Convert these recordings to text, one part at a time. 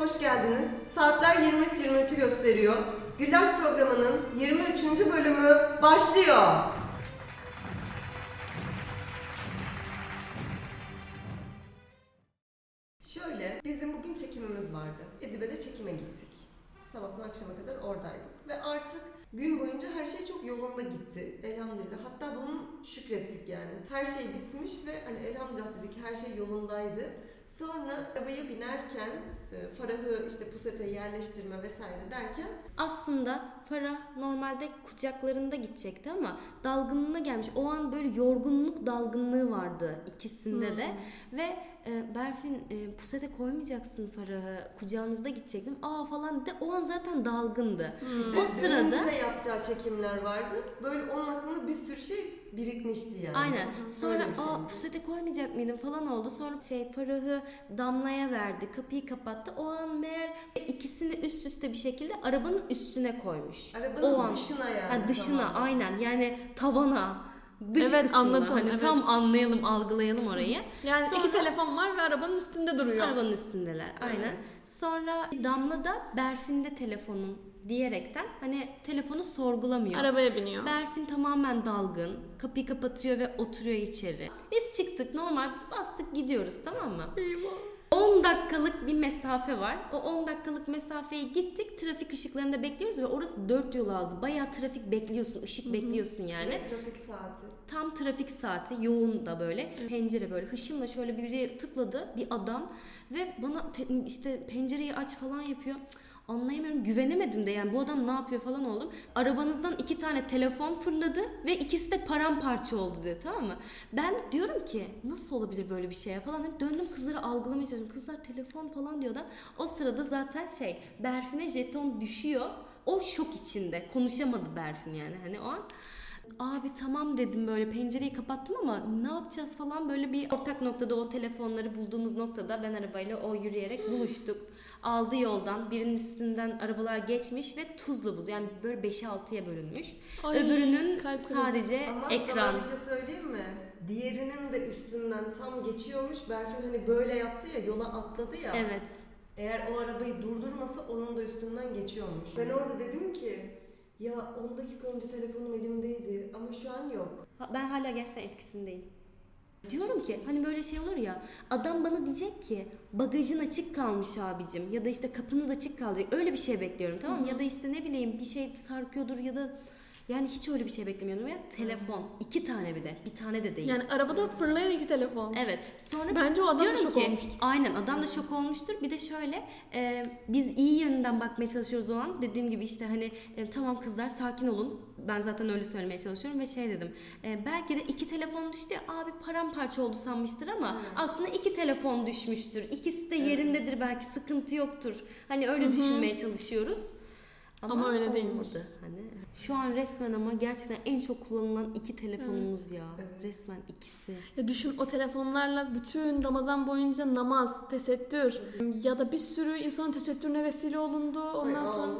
hoş geldiniz. Saatler 23.23'ü gösteriyor. Güllaç programının 23. bölümü başlıyor. Şöyle, bizim bugün çekimimiz vardı. Edibe'de çekime gittik. Sabahtan akşama kadar oradaydık. Ve artık gün boyunca her şey çok yolunda gitti. Elhamdülillah. Hatta bunun şükrettik yani. Her şey bitmiş ve hani elhamdülillah dedik her şey yolundaydı. Sonra arabaya binerken Farah'ı işte pusete yerleştirme vesaire derken Aslında Farah normalde kucaklarında gidecekti ama dalgınlığına gelmiş. O an böyle yorgunluk dalgınlığı vardı ikisinde de. Ve e, Berfin e, pusete koymayacaksın Farah'ı kucağınızda gidecektim. Aa falan de o an zaten dalgındı. Bir O sırada de yapacağı çekimler vardı. Böyle onun aklında bir sürü şey birikmişti yani. Aynen. Sonra aa pusete koymayacak mıydım falan oldu. Sonra şey Farah'ı Damla'ya verdi. Kapıyı kapattı. O an meğer ikisini üst üste bir şekilde arabanın üstüne koymuş. Arabanın o an. dışına yani. Ha, dışına tamamen. aynen yani tavana dış Evet, kısmına anladım, hani evet. tam anlayalım algılayalım orayı. Yani Sonra- iki telefon var ve arabanın üstünde duruyor. Arabanın üstündeler aynen. Sonra Damla da Berfin'de telefonun diyerekten hani telefonu sorgulamıyor. Arabaya biniyor. Berfin tamamen dalgın. Kapıyı kapatıyor ve oturuyor içeri. Biz çıktık normal bastık gidiyoruz tamam mı? 10 dakikalık bir mesafe var. O 10 dakikalık mesafeyi gittik. Trafik ışıklarında bekliyoruz ve orası dört yol ağzı. Bayağı trafik bekliyorsun, ışık bekliyorsun yani. Ve trafik saati. Tam trafik saati yoğun da böyle pencere böyle hışımla şöyle biri tıkladı bir adam ve bana te- işte pencereyi aç falan yapıyor. Cık, Anlayamıyorum güvenemedim de yani bu adam ne yapıyor falan oldum. Arabanızdan iki tane telefon fırladı ve ikisi de paramparça oldu dedi tamam mı? Ben diyorum ki nasıl olabilir böyle bir şey ya falan dedim. Döndüm kızları algılamaya çalışıyorum. Kızlar telefon falan diyor da o sırada zaten şey Berfin'e jeton düşüyor. O şok içinde konuşamadı Berfin yani hani o an. Abi tamam dedim böyle pencereyi kapattım ama ne yapacağız falan böyle bir ortak noktada o telefonları bulduğumuz noktada ben arabayla o yürüyerek buluştuk. Aldı yoldan birinin üstünden arabalar geçmiş ve tuzla buz yani böyle 5'e 6'ya bölünmüş. Ay, Öbürünün sadece Ama ekran. sana bir şey söyleyeyim mi? Diğerinin de üstünden tam geçiyormuş. Berfin hani böyle yaptı ya yola atladı ya. Evet. Eğer o arabayı durdurmasa onun da üstünden geçiyormuş. Ben orada dedim ki ya 10 dakika önce telefonum elimdeydi ama şu an yok. Ben hala gerçekten etkisindeyim. Diyorum ki hani böyle şey olur ya adam bana diyecek ki bagajın açık kalmış abicim ya da işte kapınız açık kalacak öyle bir şey bekliyorum tamam mı? Ya da işte ne bileyim bir şey sarkıyordur ya da yani hiç öyle bir şey beklemiyordum ya telefon iki tane bir de bir tane de değil. Yani arabada fırlayan iki telefon. Evet. Sonra Bence o adam da şok ki olmuştur. aynen adam da şok olmuştur. Bir de şöyle e, biz iyi yönünden bakmaya çalışıyoruz o an. Dediğim gibi işte hani e, tamam kızlar sakin olun. Ben zaten öyle söylemeye çalışıyorum ve şey dedim. e, belki de iki telefon düştü ya abi paramparça oldu sanmıştır ama aslında iki telefon düşmüştür. İkisi de yerindedir belki sıkıntı yoktur. Hani öyle düşünmeye çalışıyoruz. Ama öyle olmadı. değilmiş. Hani şu an resmen ama gerçekten en çok kullanılan iki telefonumuz ya. Evet. Resmen ikisi. Ya düşün o telefonlarla bütün Ramazan boyunca namaz, tesettür ya da bir sürü insanın tesettürüne vesile olundu. Ondan Ay, sonra.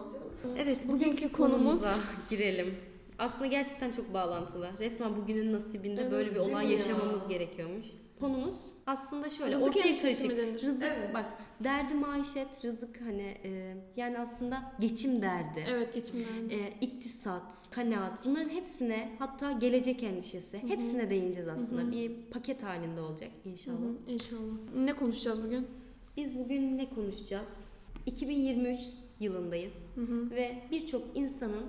Evet Bugünkü bugünkü konumuz- konumuza girelim. Aslında gerçekten çok bağlantılı. Resmen bugünün nasibinde Evet, böyle bir olay ya? yaşamamız gerekiyormuş. Konumuz aslında şöyle Rızık ortaya karışık. Rızık Evet. bak derdi maişet, rızık hani e, yani aslında geçim derdi. evet geçimden. E, iktisat, kanaat bunların hepsine hatta gelecek endişesi hepsine değineceğiz aslında. Bir paket halinde olacak inşallah. Hı, İnşallah. Ne konuşacağız bugün? Biz bugün ne konuşacağız? 2023 yılındayız Hı hı. ve birçok insanın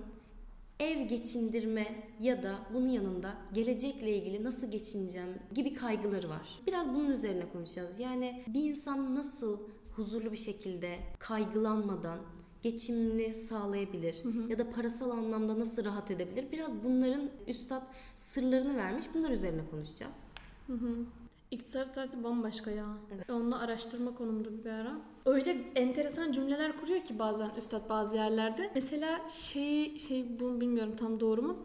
ev geçindirme ya da bunun yanında gelecekle ilgili nasıl geçineceğim gibi kaygıları var. Biraz bunun üzerine konuşacağız. Yani bir insan nasıl huzurlu bir şekilde kaygılanmadan geçimini sağlayabilir ya da parasal anlamda nasıl rahat edebilir? Biraz bunların üstad sırlarını vermiş. Bunlar üzerine konuşacağız. Hı hı. İktisat saati bambaşka ya. Evet. Onunla araştırma konumdu bir ara. Öyle enteresan cümleler kuruyor ki bazen üstad bazı yerlerde. Mesela şey şey bunu bilmiyorum tam doğru mu?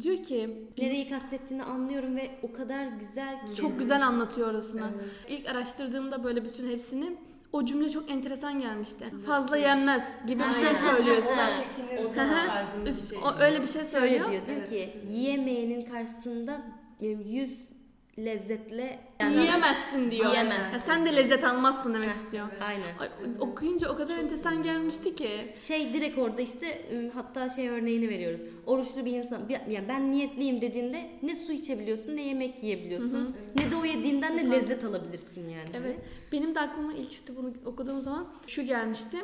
Diyor ki Nereyi kastettiğini anlıyorum ve o kadar güzel ki. çok güzel anlatıyor orasını. Evet. İlk araştırdığımda böyle bütün hepsini o cümle çok enteresan gelmişti. Fazla yenmez gibi bir şey söylüyor üstad. Çekinir o tarzında bir şey. O, öyle bir şey söylüyor. Şöyle diyor, diyor ki yiyemeyenin karşısında 100 lezzetle yani yiyemezsin diyor. Yiyemezsin. Ya sen de lezzet almazsın demek istiyor. Aynen. Ay, Okuyunca o kadar entesan gelmişti ki. Şey direkt orada işte ıı, hatta şey örneğini veriyoruz. Oruçlu bir insan yani ben niyetliyim dediğinde ne su içebiliyorsun ne yemek yiyebiliyorsun. Ne de o yediğinden de lezzet alabilirsin yani. Evet. Benim de aklıma ilk işte bunu okuduğum zaman şu gelmişti.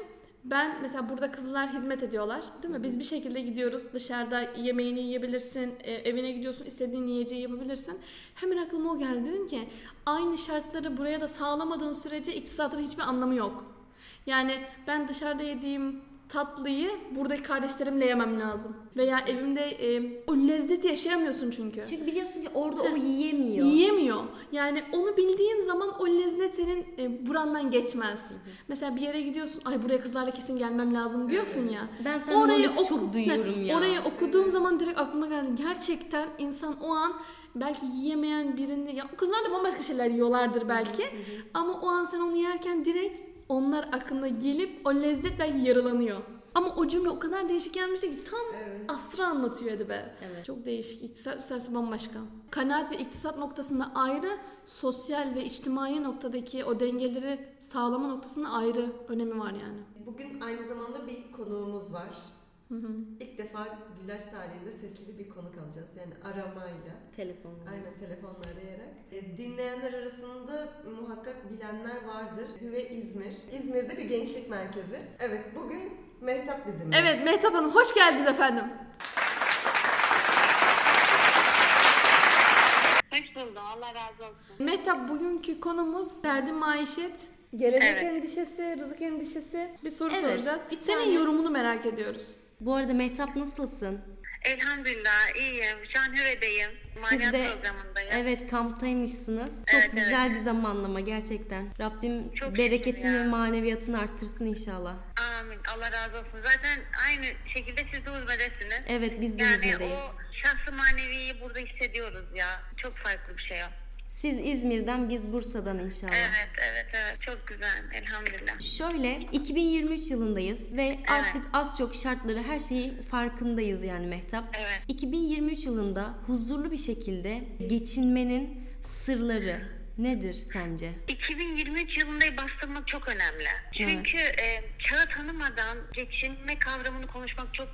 Ben mesela burada kızlar hizmet ediyorlar değil mi? Biz bir şekilde gidiyoruz dışarıda yemeğini yiyebilirsin, e, evine gidiyorsun istediğin yiyeceği yapabilirsin. Hemen aklıma o geldi dedim ki aynı şartları buraya da sağlamadığın sürece iktisatın hiçbir anlamı yok. Yani ben dışarıda yediğim tatlıyı buradaki kardeşlerimle yemem lazım. Veya evimde e, o lezzeti yaşayamıyorsun çünkü. Çünkü biliyorsun ki orada o yiyemiyor. Yiyemiyor. Yani onu bildiğin zaman o lezzet senin e, burandan geçmez. Mesela bir yere gidiyorsun, ay buraya kızlarla kesin gelmem lazım diyorsun ya. Ben senden o lafı oku- çok duyuyorum ya. Orayı okuduğum zaman direkt aklıma geldi. Gerçekten insan o an belki yiyemeyen birini, ya kızlar da bambaşka şeyler yiyorlardır belki. Ama o an sen onu yerken direkt onlar aklına gelip o lezzet belki yaralanıyor. Ama o cümle o kadar değişik gelmişti ki tam Evet. asrı anlatıyor Edibe. Evet. Çok değişik. İktisat isterse bambaşka. Kanaat ve iktisat noktasında ayrı, sosyal ve içtimai noktadaki o dengeleri sağlama noktasında ayrı önemi var yani. Bugün aynı zamanda bir konuğumuz var. İlk defa Güllaç tarihinde sesli bir konuk alacağız. Yani aramayla. Telefonla. Aynen telefonla arayarak. E, dinleyenler arasında muhakkak bilenler vardır. Hüve İzmir. İzmir'de bir gençlik merkezi. Evet bugün Mehtap bizimle. Evet Mehtap Hanım hoş geldiniz efendim. Hoş buldum. Allah razı olsun. Mehtap bugünkü konumuz derdi maişet, gelecek Evet. endişesi, rızık endişesi. Bir soru Evet, soracağız. bir Senin yorumunu merak ediyoruz. Bu arada Mehtap nasılsın? Elhamdülillah iyiyim. Şu an Hüve'deyim. Siz de programındayım. evet kamptaymışsınız. Çok Evet, güzel bir zamanlama gerçekten. Rabbim Çok bereketini ve maneviyatını arttırsın inşallah. Amin. Allah razı olsun. Zaten aynı şekilde siz de huzmedesiniz. Evet biz de Yani İzmir'deyiz. o şahsı maneviyi burada hissediyoruz ya. Çok farklı bir şey o. Siz İzmir'den biz Bursa'dan inşallah. Evet, evet, evet. Çok güzel. Elhamdülillah. Şöyle 2023 yılındayız ve artık az çok şartları her şeyi farkındayız yani Mehtap. Evet. 2023 yılında huzurlu bir şekilde geçinmenin sırları nedir sence? 2023 yılında bastırmak çok önemli. Çünkü e, çağı tanımadan geçinme kavramını konuşmak çok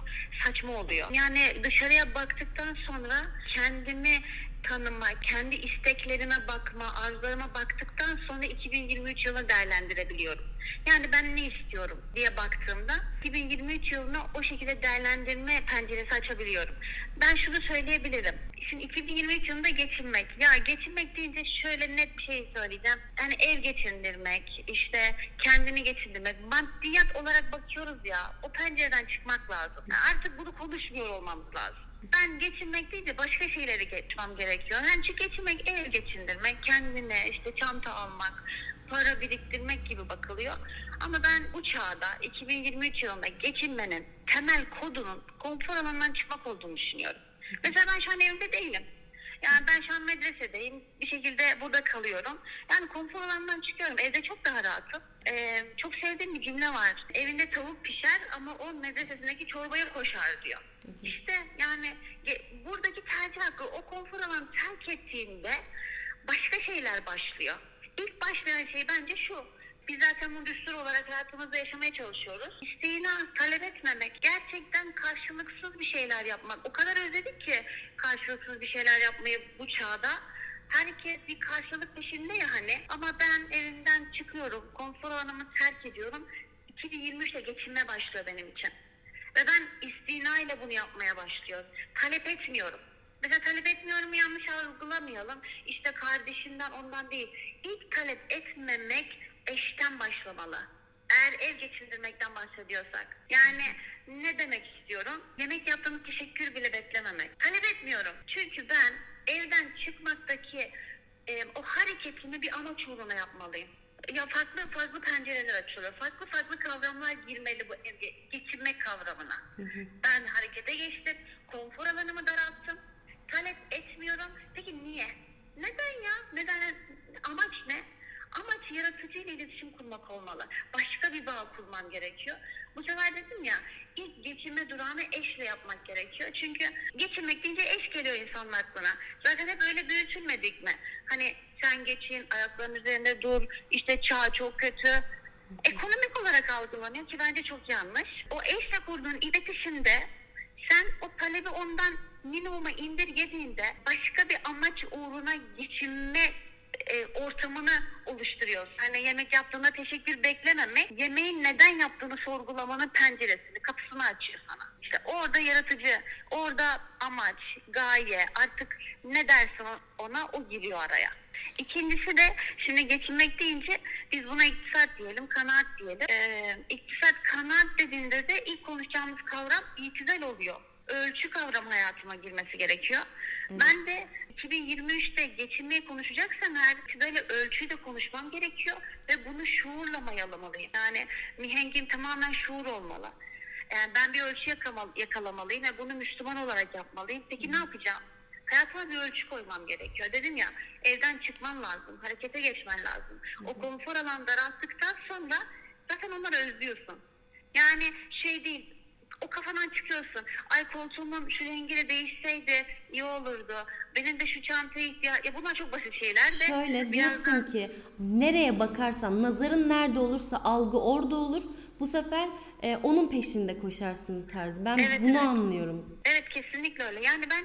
saçma oluyor. Yani dışarıya baktıktan sonra kendimi tanıma, kendi isteklerime bakma, arzularıma baktıktan sonra 2023 yılını değerlendirebiliyorum. Yani ben ne istiyorum diye baktığımda 2023 yılını o şekilde değerlendirme penceresi açabiliyorum. Ben şunu söyleyebilirim. Şimdi 2023 yılında geçinmek. Ya geçinmek deyince şöyle net bir şey söyleyeceğim. Yani ev geçindirmek, işte kendini geçindirmek. Maddiyat olarak bakıyoruz ya o pencereden çıkmak lazım. Yani artık bunu konuşmuyor olmamız lazım. Ben geçinmek değil de başka şeyleri geçmem gerekiyor. Yani çünkü geçinmek ev geçindirmek, kendine işte çanta almak, para biriktirmek gibi bakılıyor. Ama ben bu çağda 2023 yılında geçinmenin temel kodunun konfor alanından çıkmak olduğunu düşünüyorum. Mesela ben şu an evimde değilim. Yani ben şu an medresedeyim. Bir şekilde burada kalıyorum. Yani konfor alanından çıkıyorum. Evde çok daha rahatım. Ee, çok sevdiğim bir cümle var. Evinde tavuk pişer ama o medresesindeki çorbaya koşar diyor. İşte yani buradaki tercih hakkı o konfor alanı terk ettiğinde başka şeyler başlıyor. İlk başlayan şey bence şu. Biz zaten bu düstur olarak hayatımızda yaşamaya çalışıyoruz. İsteğini talep etmemek, gerçekten karşılıksız bir şeyler yapmak. O kadar özledik ki karşılıksız bir şeyler yapmayı bu çağda. Herkes bir karşılık peşinde ya hani. Ama ben evimden çıkıyorum, konfor alanımı terk ediyorum. 2023'te geçinme başlıyor benim için. Ve ben istinayla bunu yapmaya başlıyorum. Talep etmiyorum. Mesela talep etmiyorum yanlış algılamayalım. İşte kardeşinden ondan değil. İlk talep etmemek eşten başlamalı. Eğer ev geçindirmekten bahsediyorsak. Yani ne demek istiyorum? Yemek yaptığımız teşekkür bile beklememek. Talep etmiyorum. Çünkü ben evden çıkmaktaki e, o hareketimi bir amaç uğruna yapmalıyım. Ya farklı farklı pencereler açılıyor. Farklı farklı kavramlar girmeli bu evde geçinmek kavramına. Ben harekete geçtim. Konfor alanımı daralttım. Talep etmiyorum. Peki niye? Neden ya? Neden? Amaç ne? Amaç yaratıcıyla iletişim kurmak olmalı. Başka bir bağ kurman gerekiyor. Bu sefer dedim ya ilk geçinme durağını eşle yapmak gerekiyor. Çünkü geçinmek deyince eş geliyor insanın aklına. Zaten hep öyle büyütülmedik mi? Hani sen geçin, ayaklarının üzerinde dur, işte çağ çok kötü. Ekonomik olarak algılanıyor ki bence çok yanlış. O eşle kurduğun iletişimde sen o talebi ondan minimuma indirgediğinde başka bir amaç uğruna geçinme e, ortamını oluşturuyorsun. Hani yemek yaptığında teşekkür beklememek, yemeğin neden yaptığını sorgulamanın penceresini, kapısını açıyor sana. İşte orada yaratıcı, orada amaç, gaye, artık ne dersin ona o giriyor araya. İkincisi de şimdi geçinmek deyince biz buna iktisat diyelim, kanaat diyelim. Ee, iktisat kanaat dediğinde de ilk konuşacağımız kavram itidal oluyor. Ölçü kavramı hayatıma girmesi gerekiyor. Ben de 2023'te geçinmeyi konuşacaksam eğer itidale ölçüyü de konuşmam gerekiyor ve bunu şuurla mayalamalıyım. Yani mihengim tamamen şuur olmalı. Yani ben bir ölçü yakalamalıyım ve bunu Müslüman olarak yapmalıyım. Peki ne yapacağım? Hayatıma bir ölçü koymam gerekiyor. Dedim ya evden çıkman lazım, harekete geçmen lazım. O konfor alanı daralttıktan sonra zaten onları özlüyorsun. Yani şey değil, o kafadan çıkıyorsun. Ay koltuğumun şu rengiyle değişseydi iyi olurdu. Benim de şu çantaya ihtiyaç... Ya bunlar çok basit şeyler de. Şöyle diyorsun da- ki nereye bakarsan nazarın nerede olursa algı orada olur. Bu sefer e, onun peşinde koşarsın tarzı. Ben Evet, bunu evet. anlıyorum. Evet kesinlikle öyle. Yani ben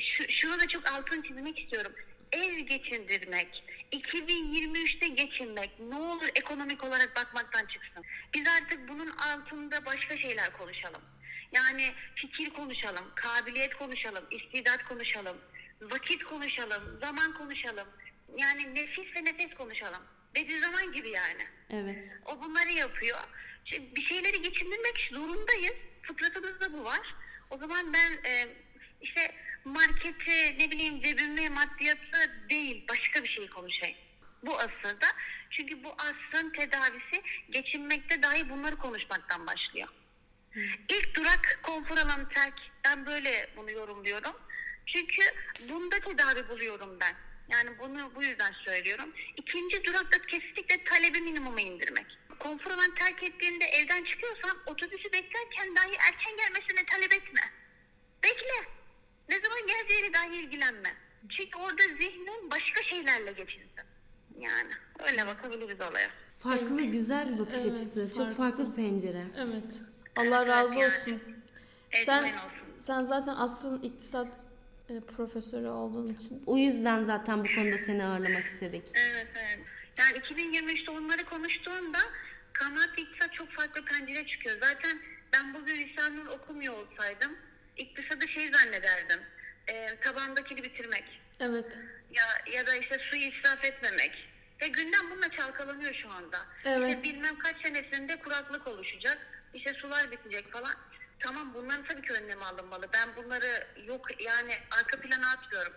şu, şunu da çok altını çizmek istiyorum. Ev geçindirmek, 2023'te geçinmek ne olur ekonomik olarak bakmaktan çıksın. Biz artık bunun altında başka şeyler konuşalım. Yani fikir konuşalım, kabiliyet konuşalım, istidat konuşalım, vakit konuşalım, zaman konuşalım. Yani nefis ve nefes konuşalım. Bediüzzaman gibi yani. Evet. O bunları yapıyor. Şimdi bir şeyleri geçindirmek zorundayız. Fıtratımızda bu var. O zaman ben e, işte marketi, ne bileyim cebimi, maddiyatı değil başka bir şey konuşayım. Bu asırda. Çünkü bu asrın tedavisi geçinmekte dahi bunları konuşmaktan başlıyor. İlk durak konfor alanı terk. Ben böyle bunu yorumluyorum. Çünkü bunda tedavi buluyorum ben. Yani bunu bu yüzden söylüyorum. İkinci durakta kesinlikle talebi minimuma indirmek. Konfor alanı terk ettiğinde evden çıkıyorsan otobüsü beklerken dahi erken gelmesini talep etme. Bekle. Ne zaman geleceğini dahi ilgilenme. Çünkü orada zihnin başka şeylerle geçirsin. Yani öyle bakabiliriz olaya. Farklı güzel bir bakış Evet, açısı. Çok farklı. farklı bir pencere. Evet. Allah razı olsun. Sen olsun. sen zaten asrın iktisat e, profesörü olduğun için. O yüzden zaten bu konuda seni ağırlamak istedik. Evet evet. Yani 2023'te onları konuştuğumda kanaat ve iktisat çok farklı pencere çıkıyor. Zaten ben bugün Risale Nur okumuyor olsaydım iktisadı şey zannederdim. E, tabandakini bitirmek. Evet. Ya, ya da işte suyu israf etmemek. Ve gündem bununla çalkalanıyor şu anda. Evet. İşte bilmem kaç senesinde kuraklık oluşacak. İşte sular bitecek falan. Tamam bunların tabii ki önlemi alınmalı. Ben bunları yok yani arka plana atmıyorum.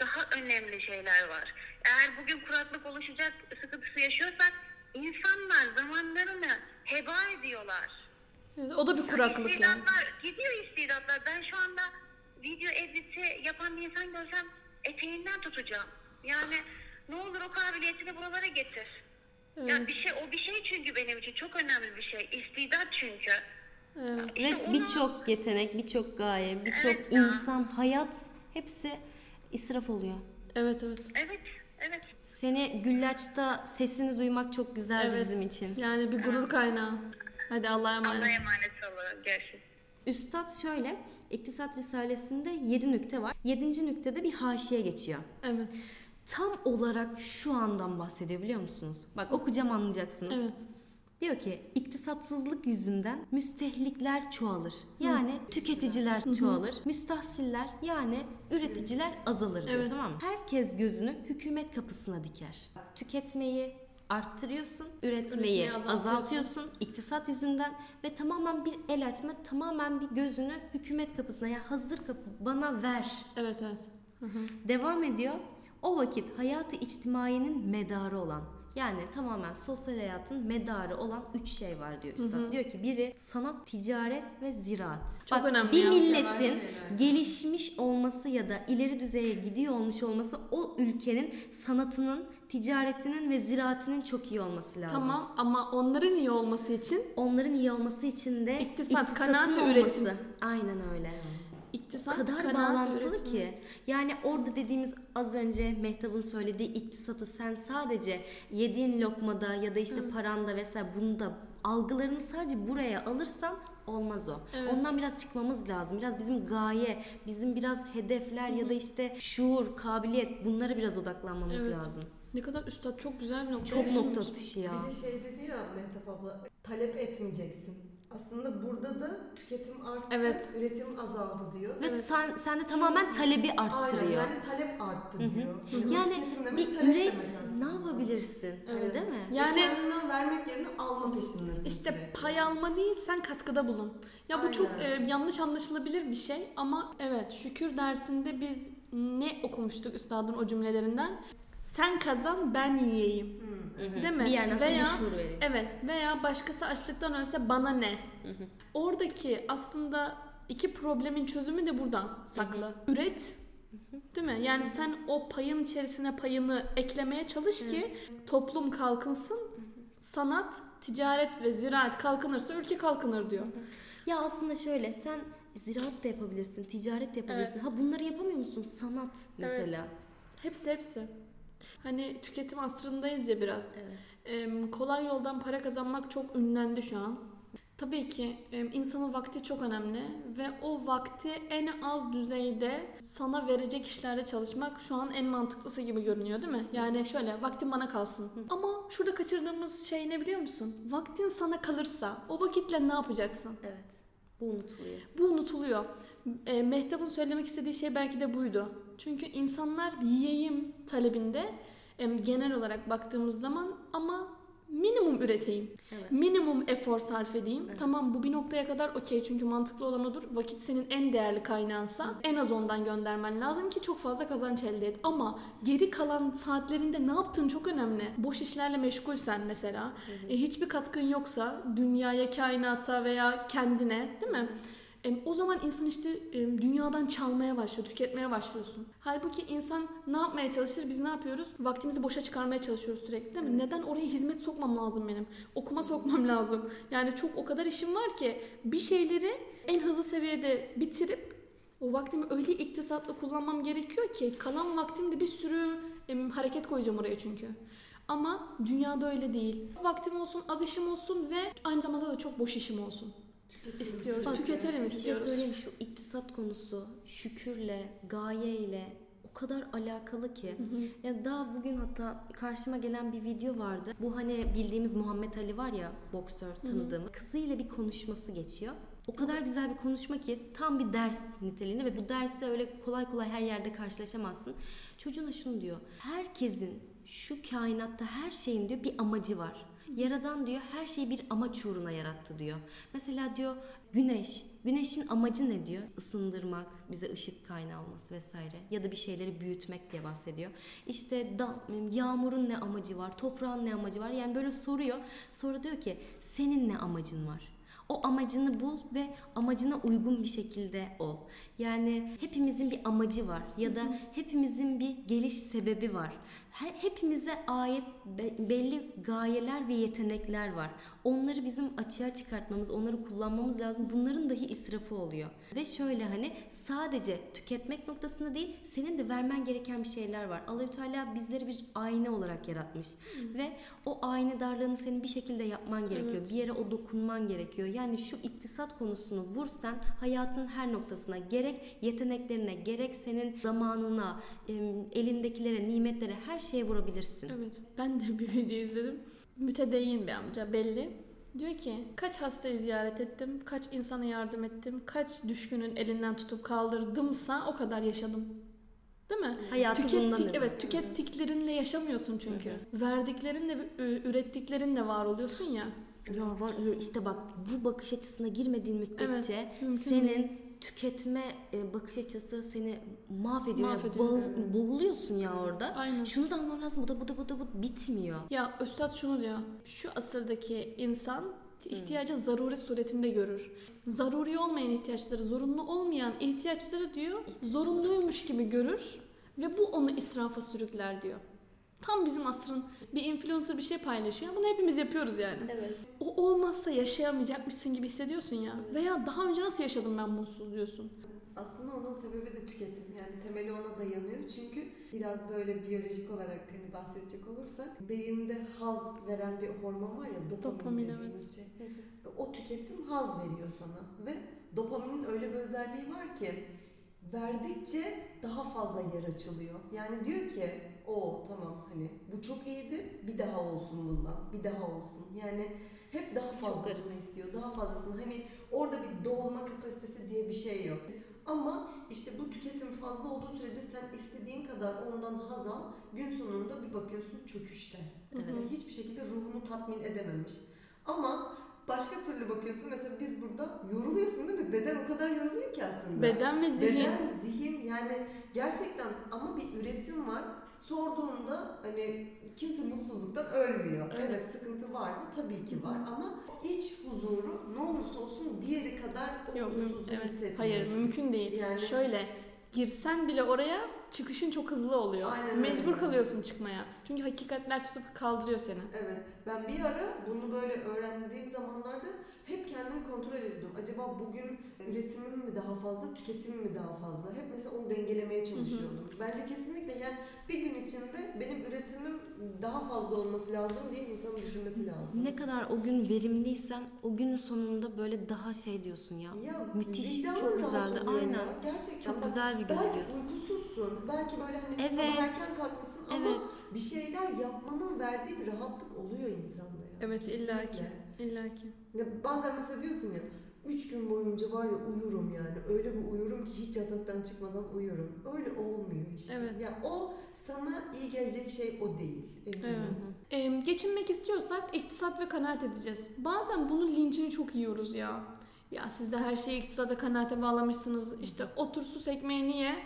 Daha önemli şeyler var. Eğer bugün kuraklık oluşacak sıkıntısı yaşıyorsak insanlar zamanlarını heba ediyorlar. Evet, O da bir kuraklık yani. İstidatlar, gidiyor istidatlar. Ben şu anda video editi yapan bir insan görsem eteğinden tutacağım. Yani ne olur o kabiliyetini buralara getir. Ya Evet. bir şey o bir şey çünkü benim için çok önemli bir şey. İstidat çünkü. Evet. İşte Ve onu- birçok yetenek, birçok gaye, birçok Evet insan, hayat hepsi israf oluyor. Evet evet. Evet, evet. Seni Güllaç'ta sesini duymak çok güzeldi Evet. bizim için. Yani bir gurur kaynağı. Hadi Allah'a Allah'a emanet. emanet olun. Görüşürüz. Üstad şöyle, İktisat Risalesi'nde 7 nükte var. 7. nüktede bir haşiye geçiyor. Evet. Tam olarak şu andan bahsediyor biliyor musunuz? Bak okuyacağım anlayacaksınız. Evet. Diyor ki iktisatsızlık yüzünden müstehlikler çoğalır. Yani tüketiciler çoğalır. Müstahsiller yani üreticiler azalır diyor Evet. tamam mı? Herkes gözünü hükümet kapısına diker. Tüketmeyi arttırıyorsun, üretmeyi, Üretmeyi azaltıyorsun. azaltıyorsun iktisat yüzünden ve tamamen bir el açma, tamamen bir gözünü hükümet kapısına ya hazır kapı bana ver. Evet evet. Hı hı. Devam ediyor. O vakit hayatı içtimaiyenin medarı olan yani tamamen sosyal hayatın medarı olan üç şey var diyor üstad. Diyor ki biri sanat, ticaret ve ziraat. Çok önemli bir milletin gelişmiş olması ya da ileri düzeye gidiyor olmuş olması o ülkenin sanatının, ticaretinin ve ziraatinin çok iyi olması lazım. Tamam ama onların iyi olması için Onların iyi olması için de İktisat, iktisatın kanaat ve üretim. Aynen öyle. O iktisat kadar kanaat, bağlantılı üretim. ki. Yani orada dediğimiz az önce Mehtap'ın söylediği iktisatı sen sadece yediğin lokmada ya da işte paranda vesaire bunda algılarını sadece buraya alırsan olmaz o. Evet. Ondan biraz çıkmamız lazım. Biraz bizim gaye, bizim biraz hedefler ya da işte şuur, kabiliyet bunlara biraz odaklanmamız Evet. lazım. Ne kadar üstad çok güzel bir nokta. Çok nokta atışı ya. Bir de şey dedi ya Mehtap abla talep etmeyeceksin. Aslında burada da tüketim arttı, Evet. üretim azaldı diyor. Ve Evet. sen sende tamamen talebi Aynen arttırıyor. yani talep arttı diyor. Yani tüketim demek bir üret, ne yapabilirsin? Evet. değil mi? Yani- Yani kendinden vermek yerine alma peşindesin. İşte sürekli. pay alma değil sen katkıda bulun. Ya bu çok e, Aynen. yanlış anlaşılabilir bir şey ama evet şükür dersinde biz ne okumuştuk üstadın o cümlelerinden? Sen kazan ben yiyeyim. Değil mi? Bir yerden Veya- şuur. Evet veya başkası açlıktan ölse bana ne? Oradaki aslında iki problemin çözümü de buradan saklı. Üret Değil mi? Yani sen o payın içerisine payını eklemeye çalış ki toplum kalkınsın. Sanat, ticaret ve ziraat kalkınırsa ülke kalkınır diyor. Ya aslında şöyle sen ziraat da yapabilirsin, ticaret de yapabilirsin. Ha bunları yapamıyor musun? Sanat mesela. Hepsi hepsi. Hani tüketim asrındayız ya biraz. Evet. Em, kolay yoldan para kazanmak çok ünlendi şu an. Tabii ki insanın vakti çok önemli ve o vakti en az düzeyde sana verecek işlerde çalışmak şu an en mantıklısı gibi görünüyor değil mi? Yani şöyle vaktin bana kalsın. Ama şurada kaçırdığımız şey ne biliyor musun? Vaktin sana kalırsa o vakitle ne yapacaksın? Evet. Bu unutuluyor. Bu unutuluyor. E, Mehtap'ın söylemek istediği şey belki de buydu. Çünkü insanlar yiyeyim talebinde genel olarak baktığımız zaman ama minimum üreteyim. Evet. Minimum efor sarf edeyim. Evet. Tamam bu bir noktaya kadar okey çünkü mantıklı olan odur. Vakit senin en değerli kaynağınsa en az ondan göndermen lazım ki çok fazla kazanç elde et. Ama geri kalan saatlerinde ne yaptığın çok önemli. Boş işlerle meşgulsen mesela e, hiçbir katkın yoksa dünyaya, kainata veya kendine değil mi? E, o zaman insan işte e, dünyadan çalmaya başlıyor, tüketmeye başlıyorsun. Halbuki insan ne yapmaya çalışır? Biz ne yapıyoruz? Vaktimizi boşa çıkarmaya çalışıyoruz sürekli değil mi? Neden oraya hizmet sokmam lazım benim? Okuma sokmam lazım. Yani çok o kadar işim var ki bir şeyleri en hızlı seviyede bitirip o vaktimi öyle iktisatlı kullanmam gerekiyor ki kalan vaktimde bir sürü em, hareket koyacağım oraya çünkü. Ama dünyada öyle değil. Vaktim olsun, az işim olsun ve aynı zamanda da çok boş işim olsun. İstiyoruz, Bak, tüketelim Bir şey istiyoruz. söyleyeyim şu iktisat konusu şükürle, gayeyle o kadar alakalı ki. Ya daha bugün hatta karşıma gelen bir video vardı. Bu hani bildiğimiz Muhammed Ali var ya boksör tanıdığım. Kızıyla bir konuşması geçiyor. O kadar güzel bir konuşma ki tam bir ders niteliğinde ve bu dersi öyle kolay kolay her yerde karşılaşamazsın. Çocuğuna şunu diyor. Herkesin şu kainatta her şeyin diyor bir amacı var. Yaradan diyor her şeyi bir amaç uğruna yarattı diyor. Mesela diyor güneş. Güneşin amacı ne diyor? Isındırmak, bize ışık kaynağı olması vesaire. Ya da bir şeyleri büyütmek diye bahsediyor. İşte da, yağmurun ne amacı var? Toprağın ne amacı var? Yani böyle soruyor. Sonra diyor ki senin ne amacın var? O amacını bul ve amacına uygun bir şekilde ol. Yani hepimizin bir amacı var ya da hepimizin bir geliş sebebi var. He- Hepimize ait be- belli gayeler ve yetenekler var. Onları bizim açığa çıkartmamız, onları kullanmamız lazım. Bunların dahi israfı oluyor. Ve şöyle hani sadece tüketmek noktasında değil, senin de vermen gereken bir şeyler var. Allahü Teala bizleri bir ayna olarak yaratmış ve o aynadarlığını senin bir şekilde yapman gerekiyor. Evet. Bir yere o dokunman gerekiyor. Yani şu iktisat konusunu vursan hayatın her noktasına gerek yeteneklerine gerek senin zamanına, elindekilere, nimetlere her şeye vurabilirsin. Evet. Ben de bir video izledim. Mütedeyyin bir amca belli. Diyor ki kaç hastayı ziyaret ettim, kaç insana yardım ettim, kaç düşkünün elinden tutup kaldırdımsa o kadar yaşadım. Değil mi? Hayatı Tükettik, evet tükettiklerinle yaşamıyorsun çünkü. Verdiklerinle, ve ü- ürettiklerinle var oluyorsun ya. Ya var ya işte bak bu bakış açısına girmediğin müddetçe Evet, senin değil. Tüketme e, bakış açısı seni mahvediyor. Yani Mahvediyor. boğul- boğuluyorsun ya orada. Aynen. Şunu da anlamam lazım. Bu da bu da bu da bu bitmiyor. Ya Üstad şunu diyor. Şu asırdaki insan ihtiyacı zaruri suretinde görür. Zaruri olmayan ihtiyaçları, zorunlu olmayan ihtiyaçları diyor, zorunluymuş gibi görür ve bu onu israfa sürükler diyor. Tam bizim asrın bir influencer bir şey paylaşıyor. Bunu hepimiz yapıyoruz yani. Evet. O olmazsa yaşayamayacakmışsın gibi hissediyorsun ya. Veya daha önce nasıl yaşadım ben mutsuz diyorsun. Aslında onun sebebi de tüketim. Yani temeli ona dayanıyor. Çünkü biraz böyle biyolojik olarak hani bahsedecek olursak beyinde haz veren bir hormon var ya dopamin, Dopamin, dediğimiz şey. O tüketim haz veriyor sana ve dopaminin öyle bir özelliği var ki verdikçe daha fazla yer açılıyor. Yani diyor ki o tamam hani bu çok iyiydi bir daha olsun bundan bir daha olsun. Yani hep daha fazlasını istiyor daha fazlasını hani orada bir dolma kapasitesi diye bir şey yok. Ama işte bu tüketim fazla olduğu sürece sen istediğin kadar ondan haz al gün sonunda bir bakıyorsun çöküşte. Evet. Yani hiçbir şekilde ruhunu tatmin edememiş. Ama başka türlü bakıyorsun mesela biz burada yoruluyorsun değil mi? Beden o kadar yoruluyor ki aslında. Beden ve zihin. Beden, zihin yani gerçekten ama bir üretim var. Sorduğunda hani kimse mutsuzluktan ölmüyor. Evet. Evet, sıkıntı var mı? Tabii ki var ama iç huzuru ne olursa olsun diğeri kadar o Yok, huzursuzluğu evet. hissetmiyorsun. Hayır mümkün değil. Yani- Şöyle girsen bile oraya çıkışın çok hızlı oluyor. Aynen Mecbur öyle. kalıyorsun çıkmaya. Çünkü hakikatler tutup kaldırıyor seni. Evet. Ben bir ara bunu böyle öğrendiğim zamanlarda hep kendimi kontrol ediyordum. Acaba bugün üretimim mi daha fazla, tüketimim mi daha fazla? Hep mesela onu dengelemeye çalışıyordum. Bence kesinlikle yani bir gün içinde benim üretimim daha fazla olması lazım diye insanın düşünmesi lazım. Ne kadar o gün verimliysen o günün sonunda böyle daha şey diyorsun ya. Ya Müthiş, çok güzeldi. Aynen. Ya. Gerçekten Çok bak, güzel bir gün Belki diyorsun. uykusuzsun, belki böyle hani Evet. sabah erken kalkmışsın ama Evet. bir şeyler yapmanın verdiği bir rahatlık oluyor insanda ya. Evet, illaki. Kesinlikle. Bazen mesela diyorsun ya üç gün boyunca var ya uyurum yani. Öyle bir uyurum ki hiç yataktan çıkmadan uyurum. Öyle olmuyor işte. Evet. Ya o sana iyi gelecek şey o değil. eminim. Evet. Ee, geçinmek istiyorsak iktisat ve kanaat edeceğiz. Bazen bunun linçini çok yiyoruz ya. Ya siz de her şeyi iktisada kanaate bağlamışsınız. İşte otur sus ekmeğini ye,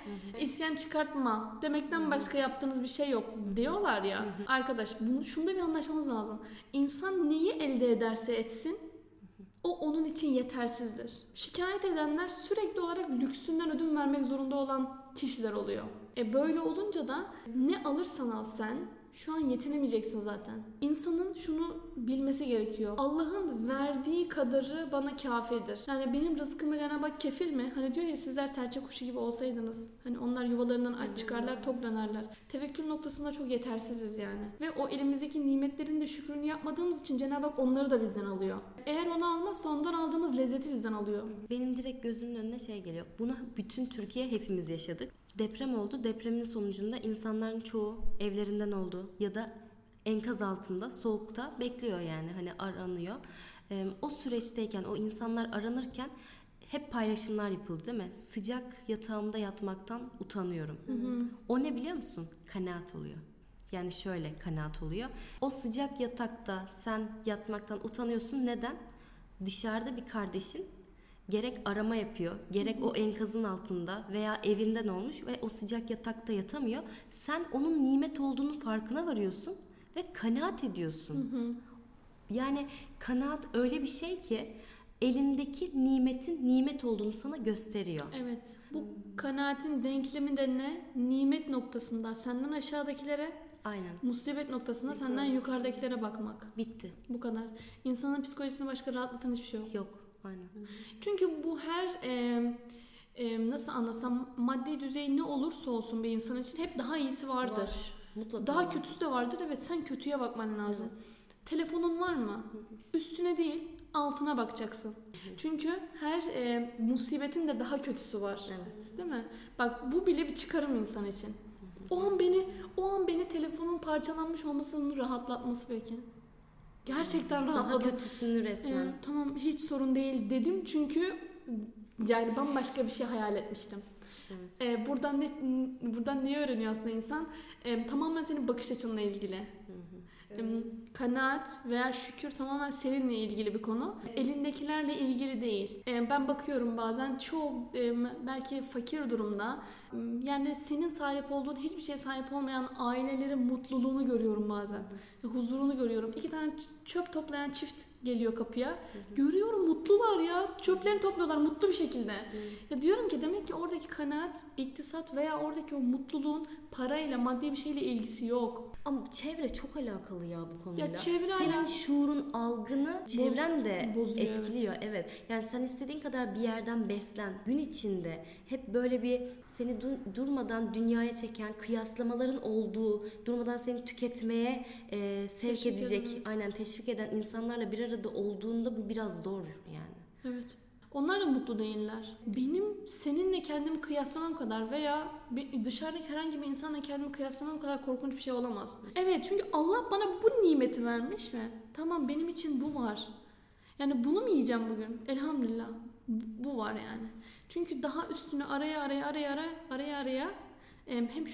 isyan çıkartma demekten başka yaptığınız bir şey yok diyorlar ya. Arkadaş bunu, şunda bir anlaşmamız lazım. İnsan neyi elde ederse etsin o onun için yetersizdir. Şikayet edenler sürekli olarak lüksünden ödün vermek zorunda olan kişiler oluyor. E böyle olunca da ne alırsan al sen şu an yetinemeyeceksin zaten. İnsanın şunu bilmesi gerekiyor. Allah'ın verdiği kadarı bana kafidir. Yani benim rızkımı Cenab-ı Hak kefil mi? Hani diyor ya sizler serçe kuşu gibi olsaydınız. Hani onlar yuvalarından aç çıkarlar, tok dönerler. Tevekkül noktasında çok yetersiziz yani. Ve o elimizdeki nimetlerin de şükrünü yapmadığımız için Cenab-ı Hak onları da bizden alıyor. Eğer onu almazsa ondan aldığımız lezzeti bizden alıyor. Benim direkt gözümün önüne şey geliyor. Bunu bütün Türkiye hepimiz yaşadık. Deprem oldu. Depremin sonucunda insanların çoğu evlerinden oldu ya da enkaz altında soğukta bekliyor yani hani aranıyor. Ee, o süreçteyken o insanlar aranırken hep paylaşımlar yapıldı değil mi? Sıcak yatağımda yatmaktan utanıyorum. O ne biliyor musun? Kanaat oluyor. Yani şöyle kanaat oluyor. O sıcak yatakta sen yatmaktan utanıyorsun. Neden? Dışarıda bir kardeşin gerek arama yapıyor, gerek o enkazın altında veya evinden olmuş ve o sıcak yatakta yatamıyor. Sen onun nimet olduğunu farkına varıyorsun ve kanaat ediyorsun. Yani kanaat öyle bir şey ki elindeki nimetin nimet olduğunu sana gösteriyor. Evet. Bu kanaatin denklemi de ne? Nimet noktasında senden aşağıdakilere, Aynen. musibet noktasında senden yukarıdakilere bakmak. Bitti. Bu kadar. İnsanın psikolojisini başka rahatlatan hiçbir şey yok. Yok. Aynen. Çünkü bu her e, e, nasıl anlasam maddi düzey ne olursa olsun bir insan için hep daha iyisi vardır. Var. Mutlaka Daha var. kötüsü de vardır. Evet sen kötüye bakman lazım. Telefonun var mı? Üstüne değil altına bakacaksın. Çünkü her e, musibetin de daha kötüsü var. Evet. Değil mi? Bak bu bile bir çıkarım insan için. O an beni o an beni telefonun parçalanmış olmasının rahatlatması peki. Gerçekten Daha rahatladım. kötüsünü resmen. Ee, tamam hiç sorun değil dedim çünkü yani bambaşka bir şey hayal etmiştim. Evet. Ee, buradan ne buradan niye öğreniyor aslında insan? Ee, tamamen senin bakış açınla ilgili. Ee, Kanaat veya şükür tamamen seninle ilgili bir konu. Elindekilerle ilgili değil. Ben bakıyorum bazen çok e, belki fakir durumda yani senin sahip olduğun hiçbir şeye sahip olmayan ailelerin mutluluğunu görüyorum bazen. Ve huzurunu görüyorum. İki tane çöp toplayan çift geliyor kapıya. Görüyorum mutlular ya. Çöplerini topluyorlar mutlu bir şekilde. Ya diyorum ki demek ki oradaki kanaat, iktisat veya oradaki o mutluluğun parayla, maddi bir şeyle ilgisi yok. Ama çevre çok alakalı ya bu konuyla. Ya çevre Senin alakalı. şuurun, algını çevren de bozuyor, etkiliyor. Evet. Yani sen istediğin kadar bir yerden beslen. Gün içinde hep böyle bir seni du- durmadan dünyaya çeken kıyaslamaların olduğu, durmadan seni tüketmeye e, sevk Teşvik edecek, eden. aynen teşvik eden insanlarla bir arada olduğunda bu biraz zor yani. Evet. Onlar da mutlu değiller. Benim seninle kendimi kıyaslamam kadar veya dışarıdaki herhangi bir insanla kendimi kıyaslamam kadar korkunç bir şey olamaz. Evet çünkü Allah bana bu nimeti vermiş mi? Tamam benim için bu var. Yani bunu mu yiyeceğim bugün? Elhamdülillah. Bu var yani. Çünkü daha üstüne araya araya araya araya araya araya em, hem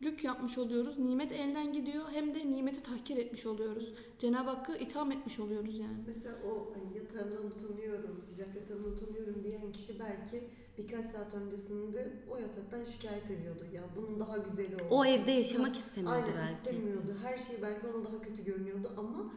şükürsüzlük yapmış oluyoruz. Nimet elden gidiyor hem de nimeti tahkir etmiş oluyoruz. Cenab-ı Hakk'ı itham etmiş oluyoruz yani. Mesela o hani yatağımdan utanıyorum, sıcak yatağımdan utanıyorum diyen kişi belki birkaç saat öncesinde o yataktan şikayet ediyordu. Ya bunun daha güzeli olsun. O evde yaşamak istemiyordu Aynen belki. istemiyordu. Her şey belki ona daha kötü görünüyordu ama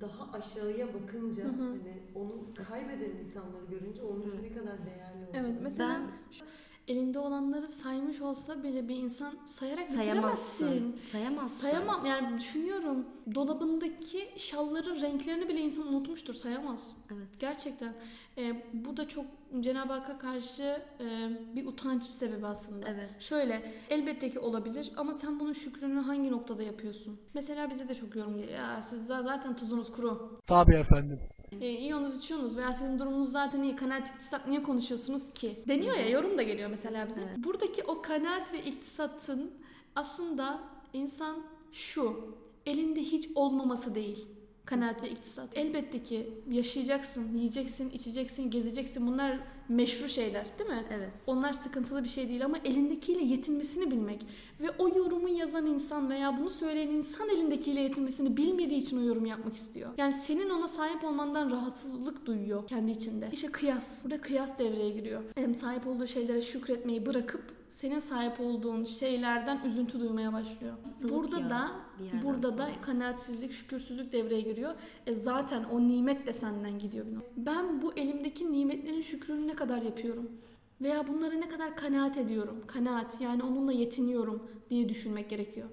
daha aşağıya bakınca Hı hı. hani onu kaybeden insanları görünce onun için ne kadar değerli olduğunu. Evet mesela Ben- şu- elinde olanları saymış olsa bile bir insan sayarak Sayamazsın. bitiremezsin. Sayamazsın. Sayamam yani düşünüyorum dolabındaki şalların renklerini bile insan unutmuştur sayamaz. Evet. Gerçekten e, bu da çok Cenab-ı Hakk'a karşı e, bir utanç sebebi aslında. Evet. Şöyle elbette ki olabilir ama sen bunun şükrünü hangi noktada yapıyorsun? Mesela bize de çok yorum geliyor. Ya siz za- zaten tuzunuz kuru. Tabii efendim. E, yiyorsunuz içiyorsunuz veya sizin durumunuz zaten iyi kanaat iktisat niye konuşuyorsunuz ki? Deniyor ya yorum da geliyor mesela bize. Evet. Buradaki o kanaat ve iktisatın aslında insan şu elinde hiç olmaması değil. Kanaat ve iktisat. Elbette ki yaşayacaksın, yiyeceksin, içeceksin, gezeceksin. Bunlar meşru şeyler değil mi? Evet. Onlar sıkıntılı bir şey değil ama elindekiyle yetinmesini bilmek ve o yorumu yazan insan veya bunu söyleyen insan elindekiyle yetinmesini bilmediği için o yorum yapmak istiyor. Yani senin ona sahip olmandan rahatsızlık duyuyor kendi içinde. İşte kıyas. Burada kıyas devreye giriyor. Hem sahip olduğu şeylere şükretmeyi bırakıp senin sahip olduğun şeylerden üzüntü duymaya başlıyor. Hastalık Burada ya, da burada sonra. da kanaatsizlik, şükürsüzlük devreye giriyor. E zaten o nimet de senden gidiyor. Ben bu elimdeki nimetlerin şükrünü ne kadar yapıyorum? Veya bunlara ne kadar kanaat ediyorum? Kanaat yani onunla yetiniyorum diye düşünmek gerekiyor.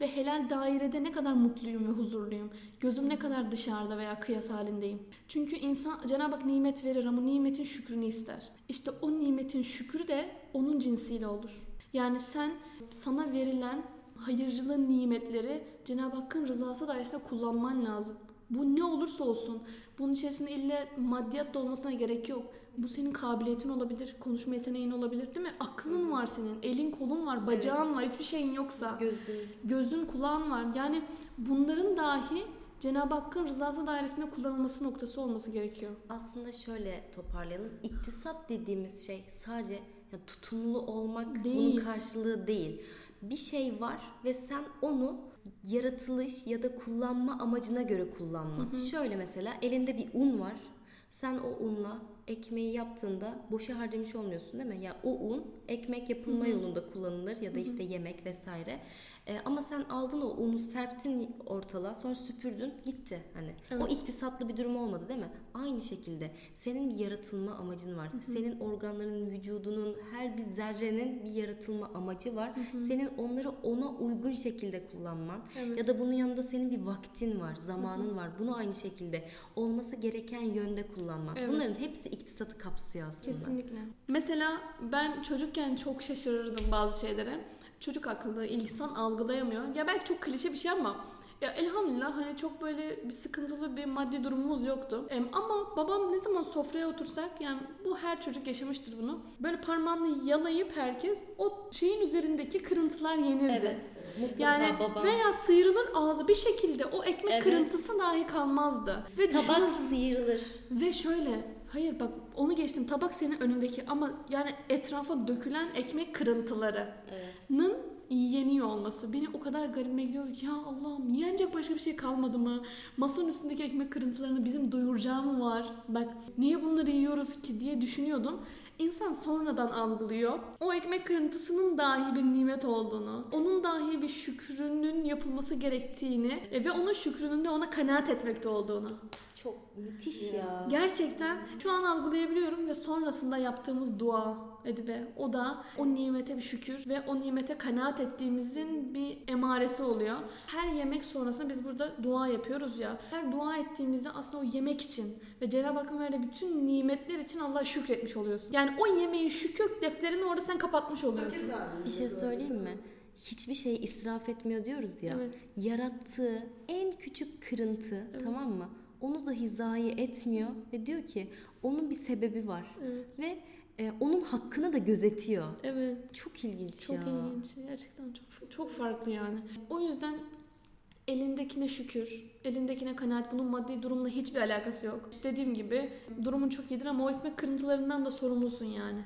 Ve helal dairede ne kadar mutluyum ve huzurluyum? Gözüm ne kadar dışarıda veya kıyas halindeyim? Çünkü insan Cenab-ı Hak nimet verir ama nimetin şükrünü ister. İşte o nimetin şükrü de onun cinsiyle olur. Yani sen sana verilen hayırcılığın nimetleri Cenab-ı Hakk'ın rızası dairesinde kullanman lazım. Bu ne olursa olsun. Bunun içerisinde ille maddiyat da olmasına gerek yok. Bu senin kabiliyetin olabilir, konuşma yeteneğin olabilir değil mi? Aklın var senin, elin kolun var, bacağın var, hiçbir şeyin yoksa. Gözün. Gözün, kulağın var. Yani bunların dahi Cenab-ı Hakk'ın rızası dairesinde kullanılması noktası olması gerekiyor. Aslında şöyle toparlayalım. İktisat dediğimiz şey sadece ya tutumlu olmak Değil. bunun karşılığı değil. Bir şey var ve sen onu yaratılış ya da kullanma amacına göre kullanma. Şöyle mesela elinde bir un var. Sen o unla ekmeği yaptığında boşa harcamış olmuyorsun değil mi? Ya o un ekmek yapılma yolunda kullanılır ya da işte yemek vesaire. Ee, ama sen aldın o unu serptin ortalığa sonra süpürdün gitti hani. O Evet. iktisatlı bir durum olmadı değil mi? Aynı şekilde senin bir yaratılma amacın var. Senin organların, vücudunun, her bir zerrenin bir yaratılma amacı var. Senin onları ona uygun şekilde kullanman Evet. ya da bunun yanında senin bir vaktin var, zamanın var. Bunu aynı şekilde olması gereken yönde kullanman. Evet. Bunların hepsi iktisatı kapsıyor aslında. Kesinlikle. Mesela ben çocukken çok şaşırırdım bazı şeylere. Çocuk akıllı, insan algılayamıyor. Ya belki çok klişe bir şey ama ya elhamdülillah hani çok böyle bir sıkıntılı bir maddi durumumuz yoktu. Em, ama babam ne zaman sofraya otursak yani bu her çocuk yaşamıştır bunu. Böyle parmağını yalayıp herkes o şeyin üzerindeki kırıntılar yenirdi. Evet. Mutlaka Yani babam veya sıyrılır ağzı bir şekilde o ekmek Evet. kırıntısı dahi kalmazdı. Ve tabak düşünüyorum- sıyrılır. ve şöyle hayır bak onu geçtim tabak senin önündeki ama yani etrafa dökülen ekmek kırıntılarının Evet. yeniyor olması beni o kadar garibime gidiyor ki ya Allah'ım yenecek başka bir şey kalmadı mı? Masanın üstündeki ekmek kırıntılarını bizim doyuracağı mı var? Bak niye bunları yiyoruz ki diye düşünüyordum. insan sonradan algılıyor. O ekmek kırıntısının dahi bir nimet olduğunu, onun dahi bir şükrünün yapılması gerektiğini e, ve onun şükrünün de ona kanaat etmekte olduğunu. Çok müthiş ya. Gerçekten şu an algılayabiliyorum ve sonrasında yaptığımız dua Edibe. O da o nimete bir şükür ve o nimete kanaat ettiğimizin bir emaresi oluyor. Her yemek sonrasında biz burada dua yapıyoruz ya. Her dua ettiğimizde aslında o yemek için ve Cenab-ı Hakk'ın verdiği bütün nimetler için Allah'a şükretmiş oluyorsun. Yani o yemeğin şükür defterini orada sen kapatmış oluyorsun. Bir şey söyleyeyim mi? Hiçbir şey israf etmiyor diyoruz ya. Evet. Yarattığı en küçük kırıntı Evet. tamam mı? Onu da hizayi etmiyor ve diyor ki onun bir sebebi var. Evet. Ve e, onun hakkını da gözetiyor. Evet. Çok ilginç Çok ya. ilginç. Gerçekten çok çok farklı yani. O yüzden elindekine şükür, elindekine kanaat bunun maddi durumla hiçbir alakası yok. Dediğim gibi durumun çok iyidir ama o ekmek kırıntılarından da sorumlusun yani.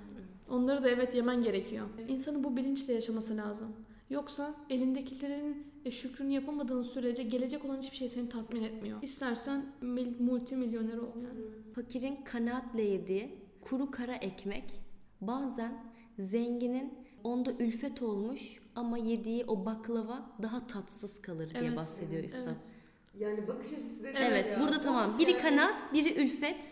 Onları da evet yemen gerekiyor. İnsanın bu bilinçle yaşaması lazım. Yoksa elindekilerin e, şükrünü yapamadığın sürece gelecek olan hiçbir şey seni tatmin etmiyor. İstersen mil- multimilyoner ol yani. Fakirin kanaatle yediği kuru kara ekmek bazen zenginin onda ülfet olmuş ama yediği o baklava daha tatsız kalır diye Evet, bahsediyor üstad. Evet. Yani bakış açısı dedi. Evet, ya. burada tamam. Biri kanaat, biri ülfet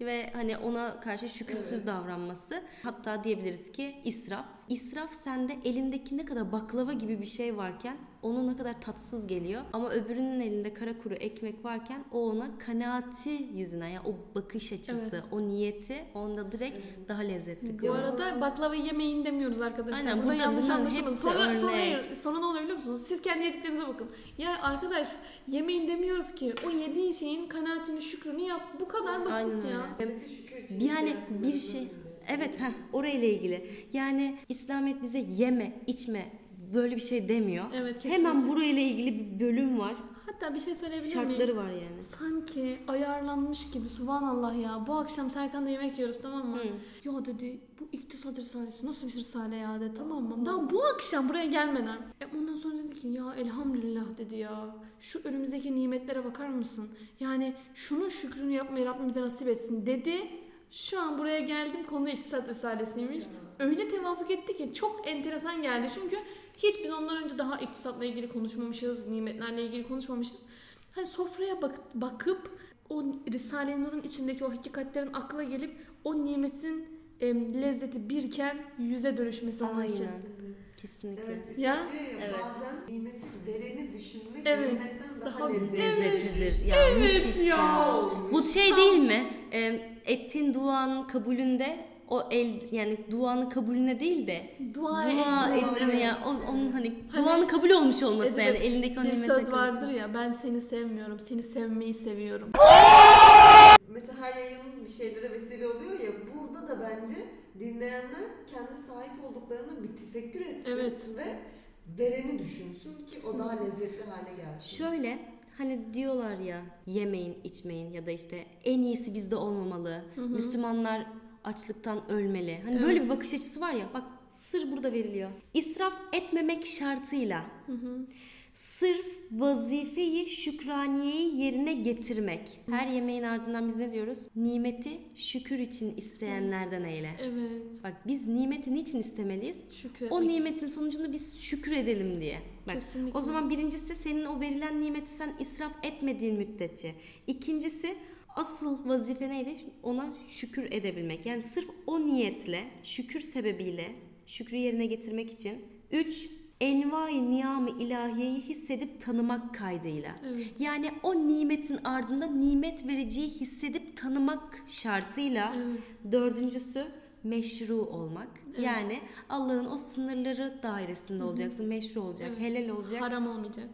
ve hani ona karşı şükürsüz Evet. davranması. Hatta diyebiliriz ki israf. İsraf sende elindeki ne kadar baklava gibi bir şey varken onu ne kadar tatsız geliyor. Ama öbürünün elinde kara kuru ekmek varken o ona kanaati yüzüne ya o bakış açısı, Evet. o niyeti onda direkt daha lezzetli Bu kılıyor. arada baklava yemeyin demiyoruz arkadaşlar. Aynen, burada, burada yanlış anlaşılmasın. Sonra, sonra, hayır, sonra ne oluyor biliyor musunuz? Siz kendi yediklerinize bakın. Ya arkadaş yemeyin demiyoruz ki. O yediğin şeyin kanaatini, şükrünü yap. Bu kadar basit Aynen ya. öyle. Yani bir şey. Evet heh, orayla ilgili. Yani İslamiyet bize yeme, içme böyle bir şey demiyor. Evet kesinlikle. Hemen burayla ilgili bir bölüm var. Hatta bir şey söyleyebilir Şartları miyim? var yani. Sanki ayarlanmış gibi subhanallah ya. Bu akşam Serkan'la yemek yiyoruz tamam mı? Hı. Ya dedi bu iktisat risalesi nasıl bir risale ya dedi tamam mı? Daha bu akşam buraya gelmeden. E ondan sonra dedi ki ya elhamdülillah dedi ya. Şu önümüzdeki nimetlere bakar mısın? Yani şunun şükrünü yapmayı Rabbim bize nasip etsin dedi. Şu an buraya geldim konu iktisat risalesiymiş. Öyle tevafuk etti ki çok enteresan geldi. Çünkü hiç biz ondan önce daha iktisatla ilgili konuşmamışız, nimetlerle ilgili konuşmamışız. Hani sofraya bak, bakıp o Risale-i Nur'un içindeki o hakikatlerin akla gelip o nimetin em, lezzeti birken yüze dönüşmesi onun için. Kesinlikle. Evet, Ya, ya evet. bazen nimeti vereni düşünmek Evet, nimetten daha, daha lezzetli. Lezzetlidir. Ya, Evet müthiş ya. Olmuş. Bu şey değil mi? Ee, ettiğin duanın kabulünde o el yani duanın kabulüne değil de Dua, dua etme ya o- onun hani Hani- duanın kabul olmuş olması Evet, yani elindeki o Bir söz vardır ya ben seni sevmiyorum, seni sevmeyi seviyorum. Mesela her yayın bir şeylere vesile oluyor ya burada da bence dinleyenler kendi sahip olduklarını bir tefekkür etsin Evet. ve vereni düşünsün ki o Kesinlikle. daha lezzetli hale gelsin. Şöyle hani diyorlar ya yemeyin içmeyin ya da işte en iyisi bizde olmamalı. Müslümanlar açlıktan ölmeli. Hani Evet. böyle bir bakış açısı var ya bak sır burada veriliyor. İsraf etmemek şartıyla sırf vazifeyi şükraniyeyi yerine getirmek. Her yemeğin ardından biz ne diyoruz? Nimeti şükür için isteyenlerden eyle. Evet. Bak biz nimeti niçin istemeliyiz? Şükür O nimetin sonucunda biz şükür edelim diye. Bak, Kesinlikle. o zaman birincisi senin o verilen nimeti sen israf etmediğin müddetçe. İkincisi asıl vazife neydi? Ona şükür edebilmek. Yani sırf o niyetle, şükür sebebiyle şükrü yerine getirmek için. Üç, envai niyam-ı ilahiyeyi hissedip tanımak kaydıyla. Evet. Yani o nimetin ardında nimet vericiyi hissedip tanımak şartıyla. Evet. Dördüncüsü meşru olmak. Evet. Yani Allah'ın o sınırları dairesinde olacaksın. Meşru olacak, Evet. helal olacak. Haram olmayacak.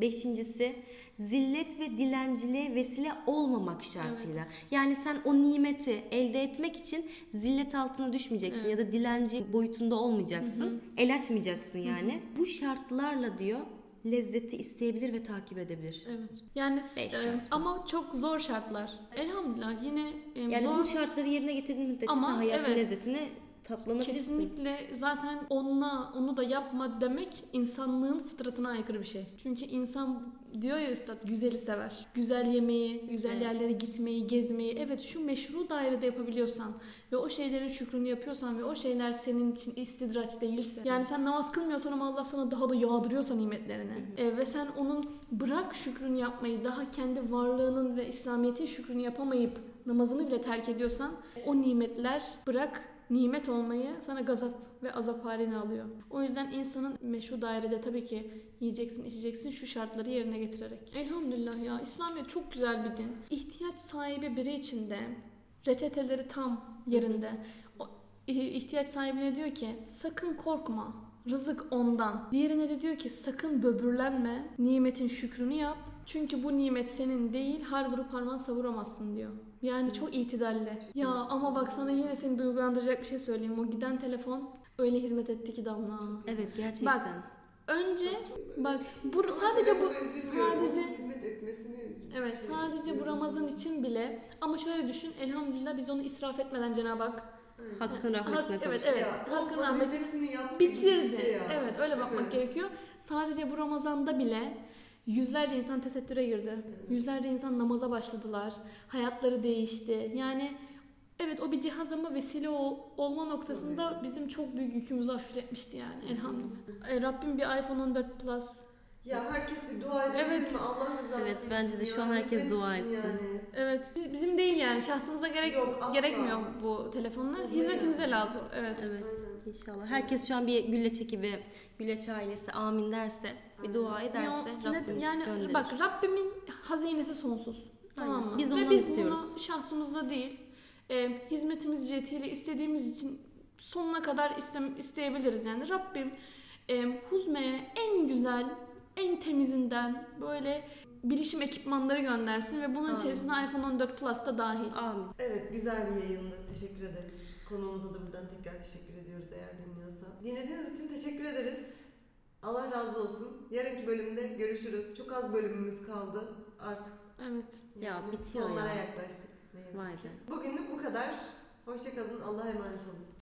Beşincisi zillet ve dilenciliğe vesile olmamak şartıyla. Yani sen o nimeti elde etmek için zillet altına düşmeyeceksin Evet. ya da dilenci boyutunda olmayacaksın. El açmayacaksın yani. Bu şartlarla diyor lezzeti isteyebilir ve takip edebilir. Evet. Yani Beş e, ama çok zor şartlar. Elhamdülillah yine e, Yani zor bu şartları yerine getirdiğin müddetçe Ama sen hayatın evet. lezzetini Tatlanabilirsin. Kesinlikle zaten onunla onu da yapma demek insanlığın fıtratına aykırı bir şey. Çünkü insan diyor ya üstad güzeli sever. Güzel yemeği, güzel Evet. yerlere gitmeyi, gezmeyi. Evet şu meşru dairede yapabiliyorsan ve o şeylerin şükrünü yapıyorsan ve o şeyler senin için istidraç değilse. Yani sen namaz kılmıyorsan ama Allah sana daha da yağdırıyorsa nimetlerini. E, ve sen onun bırak şükrünü yapmayı daha kendi varlığının ve İslamiyet'in şükrünü yapamayıp namazını bile terk ediyorsan o nimetler bırak nimet olmayı sana gazap ve azap haline alıyor. O yüzden insanın meşru dairede tabii ki yiyeceksin, içeceksin şu şartları yerine getirerek. Elhamdülillah ya İslamiyet çok güzel bir din. İhtiyaç sahibi biri için de reçeteleri tam yerinde. O ihtiyaç sahibine diyor ki sakın korkma. Rızık ondan. Diğerine de diyor ki sakın böbürlenme. Nimetin şükrünü yap. Çünkü bu nimet senin değil. Har vurup harman savuramazsın diyor. Yani çok itidalli. Ya ama bak sana yine seni duygulandıracak bir şey söyleyeyim. O giden telefon öyle hizmet etti ki Damla. Evet gerçekten. Önce bak bu sadece bu sadece hizmet etmesine üzülüyorum. Evet Şey, sadece bu Ramazan için bile ama şöyle düşün elhamdülillah biz onu israf etmeden Cenab-ı Hak Hakkın Hak- rahmetine evet, kavuştu. evet. Ya, hakkın o rahmeti vazifesini yaptı, bitirdi. ya. Evet öyle bakmak mi? gerekiyor. Sadece bu Ramazan'da bile yüzlerce insan tesettüre girdi. Yüzlerce insan namaza başladılar. Hayatları değişti. Yani evet o bir cihaz ama vesile ol- olma noktasında Tabii. bizim çok büyük yükümüzü hafifletmişti yani elhamdülillah. E, Rabbim bir iPhone 14 Plus Ya herkes bir dua edebilir Evet. mi? Allah rızası Evet, için bence de şu an herkes dua etsin. Yani. Evet, biz- bizim değil yani şahsımıza gerek Yok, asla. gerekmiyor bu telefonlar. Hizmetimize yani. lazım. Evet. Evet. Aynen. İnşallah. Herkes şu an bir Güleç ekibi, Güleç ailesi amin derse, bir dua ederse Ya, ne- Rabbim yani gönderir. bak Rabbimin hazinesi sonsuz. Tamam mı? Biz Ve biz istiyoruz. bunu şahsımızda değil, e, hizmetimiz cihetiyle istediğimiz için sonuna kadar istem, isteyebiliriz yani. Rabbim e, Huzme'ye en güzel, en temizinden böyle bilişim ekipmanları göndersin ve bunun Amin. içerisine iPhone 14 Plus da dahil. Amin. Evet güzel bir yayındı. Teşekkür ederiz. Konuğumuza da buradan tekrar teşekkür ediyoruz eğer dinliyorsa. Dinlediğiniz için teşekkür ederiz. Allah razı olsun. Yarınki bölümde görüşürüz. Çok az bölümümüz kaldı. Artık Evet. Ya, bitiyor sonlara ya. yaklaştık. Ne yazık Vay ki. Bugünlük bu kadar. Hoşçakalın. Allah'a emanet olun.